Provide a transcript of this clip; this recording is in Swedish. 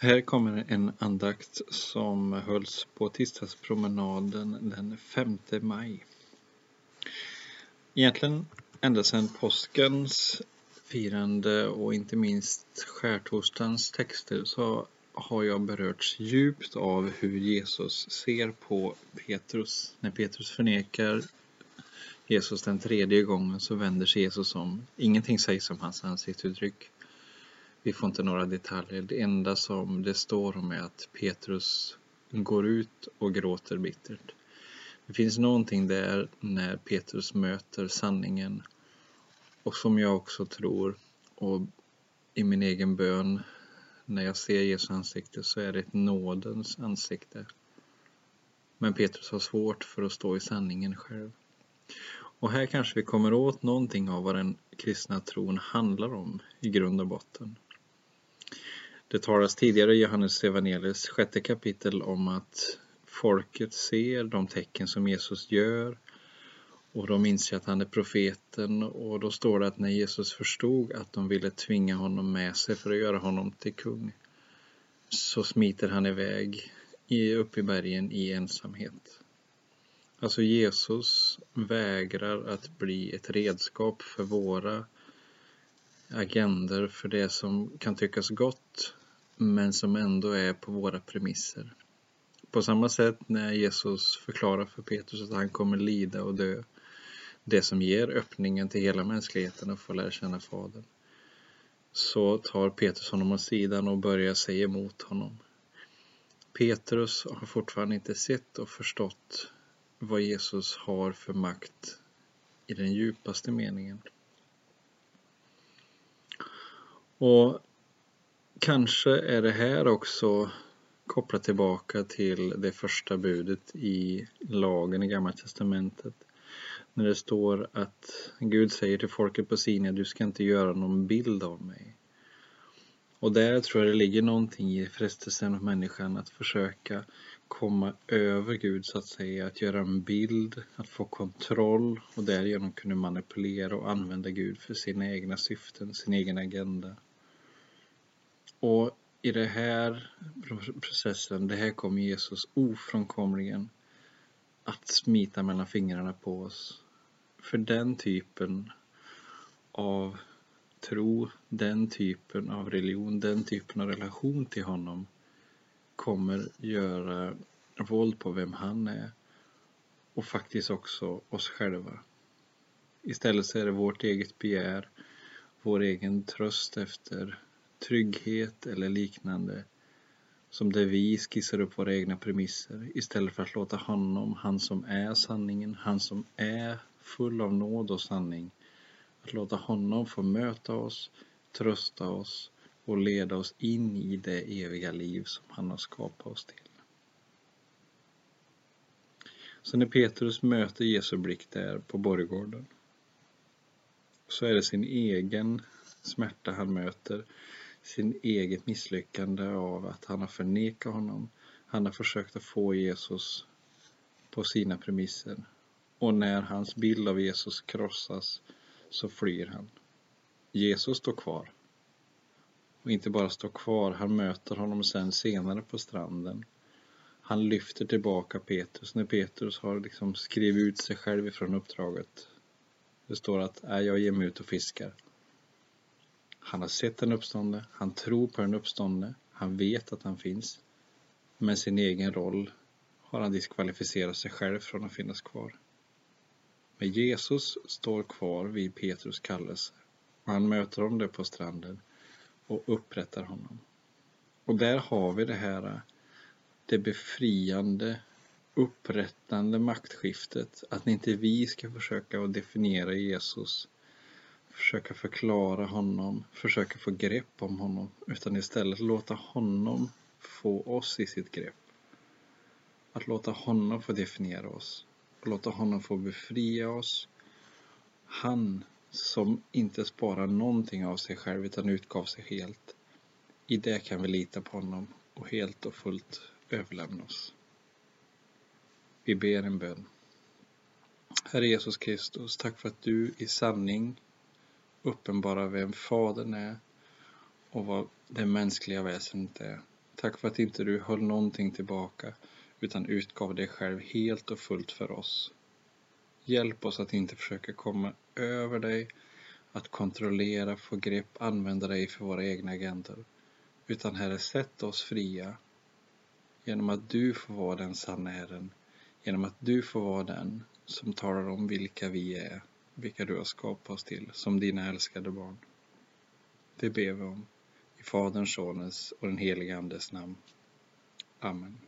Här kommer en andakt som hölls på tisdagspromenaden den 5 maj. Egentligen ända sedan påskens firande och inte minst skärtorsdagens texter så har jag berörts djupt av hur Jesus ser på Petrus. När Petrus förnekar Jesus den tredje gången så vänder sig Jesus om. Ingenting sägs om hans ansiktsuttryck. Vi får inte några detaljer. Det enda som det står om är att Petrus går ut och gråter bittert. Det finns någonting där när Petrus möter sanningen och som jag också tror och i min egen bön när jag ser Jesu ansikte så är det ett nådens ansikte. Men Petrus har svårt för att stå i sanningen själv. Och här kanske vi kommer åt någonting av vad den kristna tron handlar om i grund och botten. Det talas tidigare i Johannes evangeliets sjätte kapitel om att folket ser de tecken som Jesus gör och de inser att han är profeten och då står det att när Jesus förstod att de ville tvinga honom med sig för att göra honom till kung så smiter han iväg upp i bergen i ensamhet. Alltså Jesus vägrar att bli ett redskap för våra agender för det som kan tyckas gott men som ändå är på våra premisser. På samma sätt när Jesus förklarar för Petrus att han kommer lida och dö, det som ger öppningen till hela mänskligheten att få lära känna Fadern, så tar Petrus honom åt sidan och börjar säga emot honom. Petrus har fortfarande inte sett och förstått vad Jesus har för makt i den djupaste meningen. Och Kanske är det här också kopplat tillbaka till det första budet i lagen i Gamla Testamentet. När det står att Gud säger till folket på Sinai, du ska inte göra någon bild av mig. Och där tror jag det ligger någonting i frestelsen av människan att försöka komma över Gud så att säga, att göra en bild, att få kontroll och därigenom kunna manipulera och använda Gud för sina egna syften, sin egen agenda. Och i den här processen, det här kommer Jesus ofrånkomligen att smita mellan fingrarna på oss. För den typen av tro, den typen av religion, den typen av relation till honom kommer göra våld på vem han är och faktiskt också oss själva. Istället så är det vårt eget begär, vår egen tröst efter trygghet eller liknande som där vi skissar upp våra egna premisser istället för att låta honom, han som är sanningen, han som är full av nåd och sanning, att låta honom få möta oss, trösta oss och leda oss in i det eviga liv som han har skapat oss till. Så när Petrus möter Jesu blick där på borggården så är det sin egen smärta han möter sin eget misslyckande av att han har förnekat honom. Han har försökt att få Jesus på sina premisser. Och när hans bild av Jesus krossas så flyr han. Jesus står kvar. Och inte bara står kvar, han möter honom sen senare på stranden. Han lyfter tillbaka Petrus när Petrus har liksom skrivit ut sig själv ifrån uppdraget. Det står att äh, jag ger mig ut och fiskar. Han har sett den uppståndne, han tror på den uppståndne, han vet att han finns. Men sin egen roll har han diskvalificerat sig själv från att finnas kvar. Men Jesus står kvar vid Petrus kallelse och han möter honom där på stranden och upprättar honom. Och där har vi det här det befriande, upprättande maktskiftet. Att inte vi ska försöka att definiera Jesus försöka förklara honom, försöka få grepp om honom, utan istället låta honom få oss i sitt grepp. Att låta honom få definiera oss, och låta honom få befria oss. Han som inte sparar någonting av sig själv utan utgav sig helt. I det kan vi lita på honom och helt och fullt överlämna oss. Vi ber en bön. Herre Jesus Kristus, tack för att du i sanning uppenbara vem Fadern är och vad det mänskliga väsendet är. Tack för att inte du höll någonting tillbaka utan utgav dig själv helt och fullt för oss. Hjälp oss att inte försöka komma över dig, att kontrollera, få grepp, använda dig för våra egna agenter. Utan Herre, sätt oss fria genom att du får vara den sanna Herren, genom att du får vara den som talar om vilka vi är, vilka du har skapat oss till, som dina älskade barn. Det ber vi om i Faderns, Sonens och den helige Andes namn. Amen.